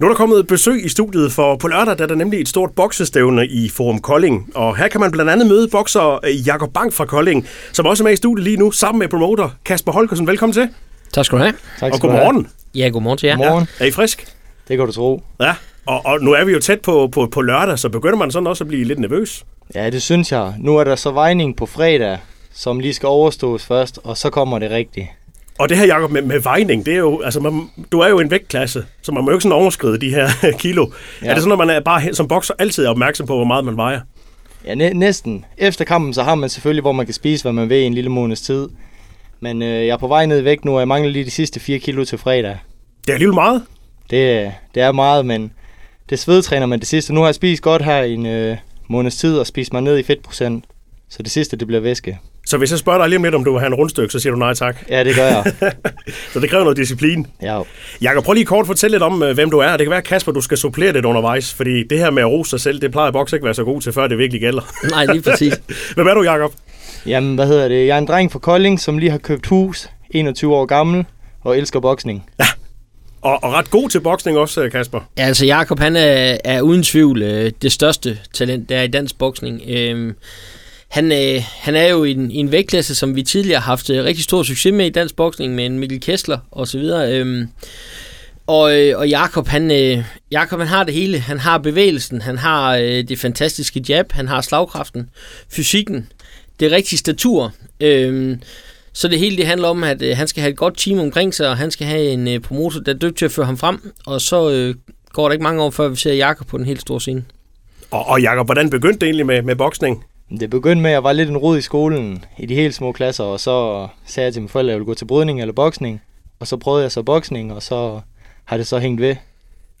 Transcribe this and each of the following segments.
Nu er der kommet besøg i studiet, for på lørdag der er der nemlig et stort boksestævne i Forum Kolding. Og her kan man blandt andet møde bokser øh, Jakob Bank fra Kolding, som også er med i studiet lige nu, sammen med promoter Kasper Holgersen. Velkommen til. Tak skal du have. Tak og godmorgen. Ja, godmorgen til jer. Godmorgen. Er I frisk? Det kan du tro. Ja. Og, og nu er vi jo tæt på, på, på lørdag, så begynder man sådan også at blive lidt nervøs. Ja, det synes jeg. Nu er der så vejning på fredag, som lige skal overstås først, og så kommer det rigtigt. Og det her, Jacob, med, med vejning, det er jo, altså man, du er jo en vægtklasse, så man må jo ikke sådan overskride de her kilo. Ja. Er det sådan, at man er bare som bokser altid er opmærksom på, hvor meget man vejer? Ja, næ- næsten. Efter kampen, så har man selvfølgelig, hvor man kan spise, hvad man vil i en lille måneds tid. Men øh, jeg er på vej ned i vægt nu, og jeg mangler lige de sidste 4 kilo til fredag. Det er alligevel meget. Det, det er meget, men det svedtræner man det sidste. Nu har jeg spist godt her i en øh, måneds tid, og spist mig ned i fedtprocent. Så det sidste, det bliver væske. Så hvis jeg spørger dig lige om lidt, om du vil have en rundstykke, så siger du nej tak. Ja, det gør jeg. Så det kræver noget disciplin. Ja, Jakob, prøv lige kort at fortælle lidt om, øh, hvem du er. Det kan være, Kasper, du skal supplere lidt undervejs, fordi det her med at rose sig selv, det plejer bokser ikke at være så god til, før det virkelig gælder. Nej, lige præcis. Hvem er du, Jakob? Jamen, hvad hedder det? Jeg er en dreng fra Kolding, som lige har købt hus, 21 år gammel, og elsker boksning. Og, og ret god til boksning også, øh, Kasper. Ja, altså Jakob, han er, er uden tvivl øh, det største talent, der er i dansk boksning. Øhm, han, øh, han er jo i en, i en vægtklasse, som vi tidligere har haft øh, rigtig stor succes med i dansk boksning, med en Mikkel Kessler og så videre. Øhm, og, øh, og Jakob, han, øh, Jakob, han har det hele. Han har bevægelsen, han har øh, det fantastiske jab, han har slagkraften, fysikken, det rigtige statur. Øh, så det hele det handler om, at øh, han skal have et godt team omkring sig, og han skal have en øh, promotor, der er dygtig til at føre ham frem. Og så øh, går der ikke mange år, før vi ser Jakob på den helt store scene. Og, og Jakob, hvordan begyndte det egentlig med, med boksning? Det begyndte med, at jeg var lidt en rod i skolen, i de helt små klasser, og så sagde jeg til mine forældre, at jeg ville gå til brydning eller boksning. Og så prøvede jeg så boksning, og så har det så hængt ved.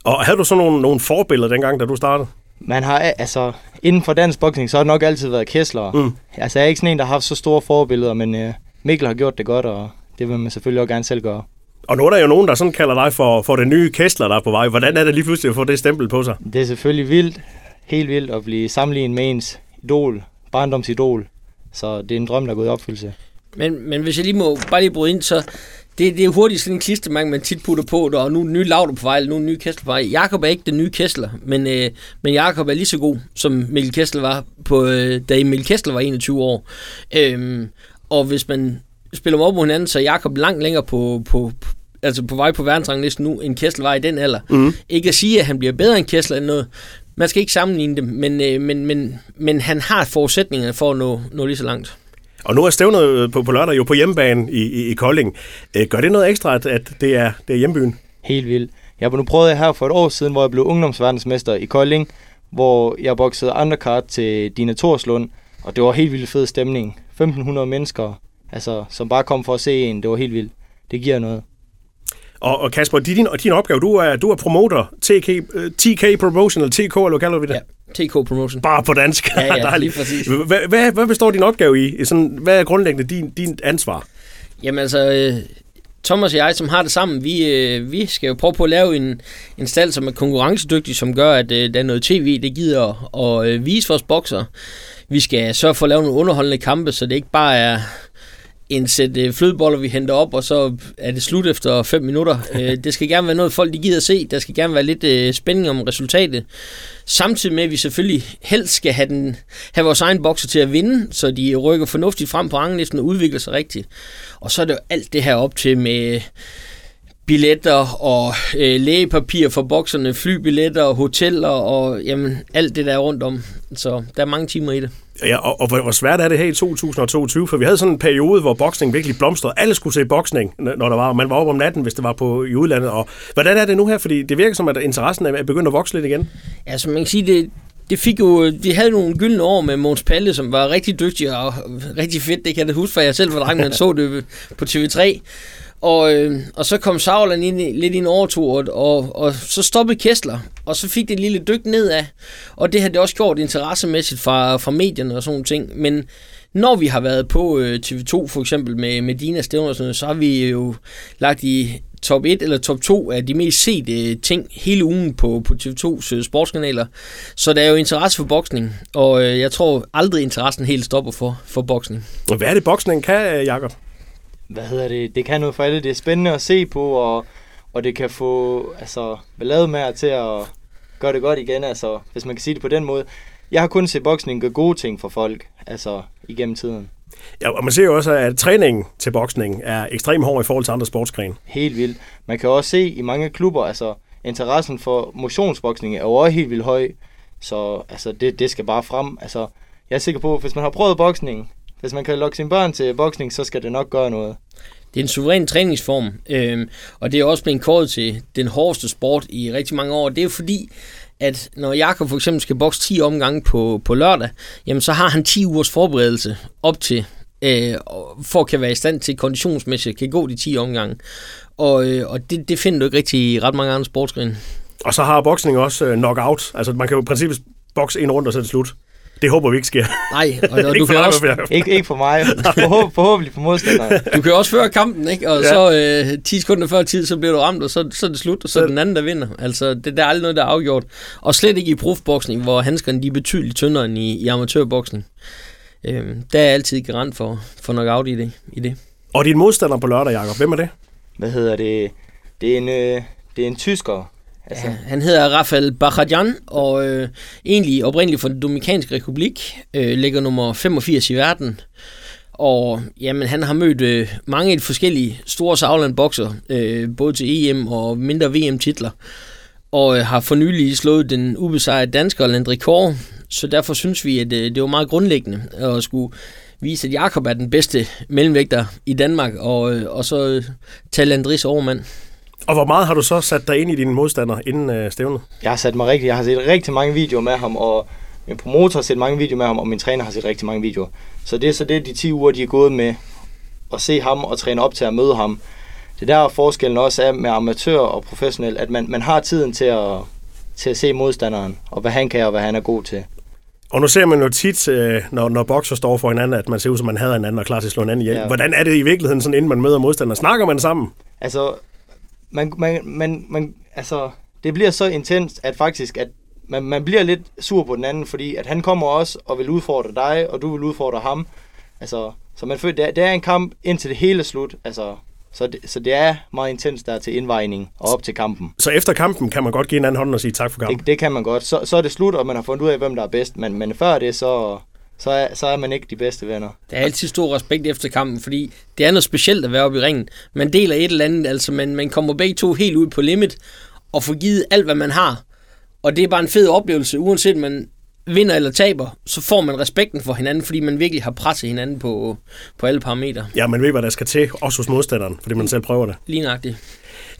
Og havde du så nogle, nogle forbilleder dengang, da du startede? Man har, altså, inden for dansk boksning, så har det nok altid været Kessler. Mm. Altså, jeg er ikke sådan en, der har haft så store forbilleder, men øh, Mikkel har gjort det godt, og det vil man selvfølgelig også gerne selv gøre. Og nu er der jo nogen, der sådan kalder dig for, for den nye Kessler, der er på vej. Hvordan er det lige pludselig at få det stempel på sig? Det er selvfølgelig vildt, helt vildt at blive sammenlignet med ens idol, barndomsidol. Så det er en drøm, der er gået i opfyldelse. Men, men hvis jeg lige må bare lige bryde ind, så det, det er hurtigt sådan en klistermærke, man tit putter på, og nu er den nye Lauter på vej, eller nu er den nye Kessler på vej. Jakob er ikke den nye Kessler, men, øh, men Jakob er lige så god, som Mikkel Kessler var, på, øh, da Mikkel Kessler var 21 år. Øhm, og hvis man spiller dem op mod hinanden, så er Jakob langt længere på, på, altså på vej på verdensranglisten nu, end Kessler var i den alder. Mm. Ikke at sige, at han bliver bedre end Kessler end noget. Man skal ikke sammenligne dem, men, øh, men, men, men han har forudsætningerne for at nå, nå lige så langt. Og nu er stævnet på, på lørdag jo på hjemmebane i, i, i Kolding. Øh, gør det noget ekstra, at, at det, er, det er hjembyen? Helt vildt. Jeg har nu prøvet det her for et år siden, hvor jeg blev ungdomsverdensmester i Kolding, hvor jeg boksede undercard til Dina Torslund, og det var helt vildt fed stemning. 1500 mennesker, altså, som bare kom for at se en. Det var helt vildt. Det giver noget. Og, og Kasper, din, din opgave, du er, du er promoter, TK, øh, TK Promotion, eller TK, eller hvad kalder vi det? Ja, TK Promotion. Bare på dansk. Ja, ja, lige præcis. Hvad, hvad, hvad består din opgave i? Sådan, hvad er grundlæggende din, din ansvar? Jamen altså, øh, Thomas og jeg, som har det sammen, vi, øh, vi skal jo prøve på at lave en, en stald, som er konkurrencedygtig, som gør, at øh, der er noget tv, det gider at øh, vise vores bokser. Vi skal sørge for at lave nogle underholdende kampe, så det ikke bare er en sæt øh, flødeboller, vi henter op, og så er det slut efter 5 minutter. Øh, det skal gerne være noget, folk de gider at se. Der skal gerne være lidt øh, spænding om resultatet. Samtidig med, at vi selvfølgelig helst skal have, den, have vores egen bokser til at vinde, så de rykker fornuftigt frem på ranglisten og udvikler sig rigtigt. Og så er det jo alt det her op til med billetter og øh, lægepapir for bokserne, flybilletter og hoteller og jamen, alt det der er rundt om. Så der er mange timer i det. Ja, og, og hvor hvor svært er det her i 2022? For vi havde sådan en periode, hvor boksning virkelig blomstrede. Alle skulle se boksning, når der var. Man var oppe om natten, hvis det var på i udlandet. Og hvordan er det nu her? Fordi det virker som, at interessen er begyndt at vokse lidt igen. Ja, som man kan sige, det, det fik jo, de havde nogle gyldne år med Måns Palle, som var rigtig dygtig og rigtig fedt. Det kan jeg da huske, for jeg selv var dreng, men så det på TV3. Og, øh, og så kom Sauerland ind, i- lidt ind en overtog, og, og, så stoppede Kessler, og så fik det et lille dyk nedad. Og det har det også gjort interessemæssigt fra, fra medierne og sådan ting. Men når vi har været på øh, TV2 for eksempel med, med Dina Stævner og sådan noget, så har vi jo lagt i top 1 eller top 2 af de mest sete ting hele ugen på, på TV2's øh, sportskanaler. Så der er jo interesse for boksning, og øh, jeg tror aldrig interessen helt stopper for, for boksning. Hvad er det, boksning kan, øh, Jakob? Hvad hedder det? Det kan noget for alle. Det er spændende at se på, og, og det kan få altså, ballade med til at gøre det godt igen, altså, hvis man kan sige det på den måde. Jeg har kun set boksning gøre gode ting for folk, altså igennem tiden. Ja, og man ser jo også, at træningen til boksning er ekstremt hård i forhold til andre sportsgrene. Helt vildt. Man kan også se i mange klubber, altså interessen for motionsboksning er jo også helt vildt høj. Så altså, det, det skal bare frem. Altså, jeg er sikker på, at hvis man har prøvet boksning, hvis man kan lokke sine børn til boksning, så skal det nok gøre noget. Det er en suveræn træningsform, øh, og det er også blevet kåret til den hårdeste sport i rigtig mange år. Det er jo fordi, at når Jakob for eksempel skal bokse 10 omgange på, på lørdag, jamen så har han 10 ugers forberedelse op til, øh, for at kan være i stand til konditionsmæssigt at kan gå de 10 omgange. Og, øh, og det, det finder du ikke rigtig i ret mange andre sportsgrene. Og så har boksning også øh, knockout. Altså man kan jo i princippet bokse en rundt og så er det slut. Det håber vi ikke sker. Nej, og, og du kan også... ikke, ikke for mig. Forhåb, forhåbentlig for modstanderen. Du kan også føre kampen, ikke? Og ja. så øh, 10 sekunder før tid, så bliver du ramt, og så, så er det slut, og så er den anden, der vinder. Altså, det, der er aldrig noget, der er afgjort. Og slet ikke i profboksning, hvor handskerne de er betydeligt tyndere end i, i amatørboksning. Øh, der er altid garant for, for knockout i det, i det. Og din modstander på lørdag, Jacob, hvem er det? Hvad hedder det? Det er en, øh, det er en tysker, Altså. Ja, han hedder Rafael Bajadjan, og øh, egentlig oprindeligt fra den Dominikanske Republik, øh, ligger nummer 85 i verden. Og jamen, han har mødt øh, mange af de forskellige store Sauerland-bokser, øh, både til EM og mindre VM-titler, og øh, har for nylig slået den ubesejrede dansker Landry Kåre, så derfor synes vi, at øh, det var meget grundlæggende at skulle vise, at Jakob er den bedste mellemvægter i Danmark, og, øh, og så øh, tage Landris overmand. Og hvor meget har du så sat dig ind i dine modstandere inden øh, stævnet? Jeg har sat mig rigtig. Jeg har set rigtig mange videoer med ham, og min promotor har set mange videoer med ham, og min træner har set rigtig mange videoer. Så det er så det, de 10 uger, de er gået med at se ham og træne op til at møde ham. Det der forskellen også er med amatør og professionel, at man, man har tiden til at, til at se modstanderen, og hvad han kan og hvad han er god til. Og nu ser man jo tit, øh, når, når bokser står for hinanden, at man ser ud som man hader hinanden og klar til at slå hinanden ihjel. Ja. Hvordan er det i virkeligheden, sådan, inden man møder modstanderen? Snakker man sammen? Altså, man, man, man, man, altså, det bliver så intens, at faktisk, at man, man bliver lidt sur på den anden, fordi at han kommer også og vil udfordre dig, og du vil udfordre ham. Altså, så man føler, det er, en kamp indtil det hele er slut. Altså, så det, så det er meget intens der til indvejning og op til kampen. Så efter kampen kan man godt give en anden hånd og sige tak for kampen? Det, det kan man godt. Så, så er det slut, og man har fundet ud af, hvem der er bedst. Men, men før det, så, så er, så er man ikke de bedste venner. Der er altid stor respekt efter kampen, fordi det er noget specielt at være oppe i ringen. Man deler et eller andet, altså man, man kommer begge to helt ud på limit, og får givet alt, hvad man har. Og det er bare en fed oplevelse, uanset man vinder eller taber, så får man respekten for hinanden, fordi man virkelig har presset hinanden på, på alle parametre. Ja, man ved, hvad der skal til, også hos modstanderen, fordi man selv prøver det. Lige nøjagtigt.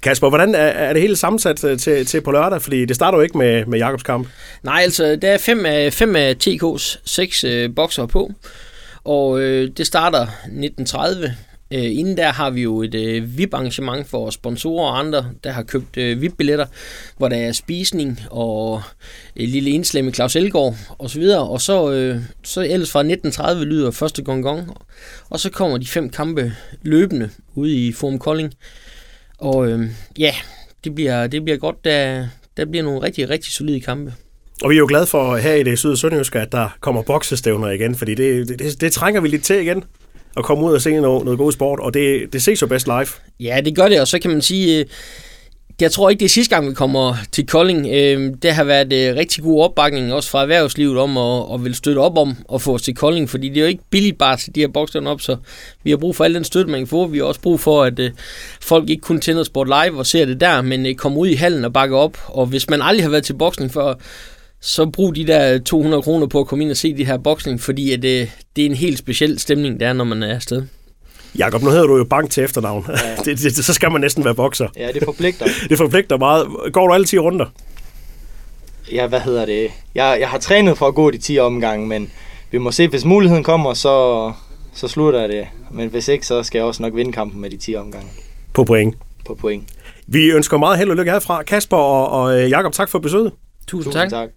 Kasper, hvordan er, er det hele sammensat øh, til, til på lørdag? Fordi det starter jo ikke med, med Jakobs kamp. Nej, altså der er fem af, fem af TK's seks øh, bokser på, og øh, det starter 1930. Øh, inden der har vi jo et øh, VIP-arrangement for sponsorer og andre, der har købt øh, VIP-billetter, hvor der er spisning og et lille indslag med Claus Elgaard og så videre. Og så, øh, så ellers fra 1930 lyder første gong gong, og så kommer de fem kampe løbende ude i Forum Kolding. Og øh, ja, det bliver, det bliver godt. Der, der bliver nogle rigtig, rigtig solide kampe. Og vi er jo glade for her i det syd Sønderjyske, at der kommer boksestævner igen, fordi det, det, det, det trænger vi lidt til igen at komme ud og se noget, noget god sport, og det, det ses jo bedst live. Ja, det gør det, og så kan man sige, øh, jeg tror ikke, det er sidste gang, vi kommer til Kolding. Øh, det har været øh, rigtig god opbakning, også fra erhvervslivet, om at, at vil støtte op om at få os til Kolding, fordi det er jo ikke billigt bare til de her bokserne op, så vi har brug for al den støtte, man kan få. Vi har også brug for, at øh, folk ikke kun tænder sport live og ser det der, men øh, kommer ud i hallen og bakker op. Og hvis man aldrig har været til boksning før, så brug de der 200 kroner på at komme ind og se de her boksning, fordi at det, det er en helt speciel stemning, der er, når man er afsted. Jakob, nu hedder du jo bank til efternavn. Ja. det, det, så skal man næsten være bokser. Ja, det forpligter. det forpligter meget. Går du alle 10 runder? Ja, hvad hedder det? Jeg, jeg har trænet for at gå de 10 omgange, men vi må se, hvis muligheden kommer, så, så slutter jeg det. Men hvis ikke, så skal jeg også nok vinde kampen med de 10 omgange. På point? På point. Vi ønsker meget held og lykke herfra. Kasper og, og Jakob, tak for besøget. Tusind, Tusind tak. tak.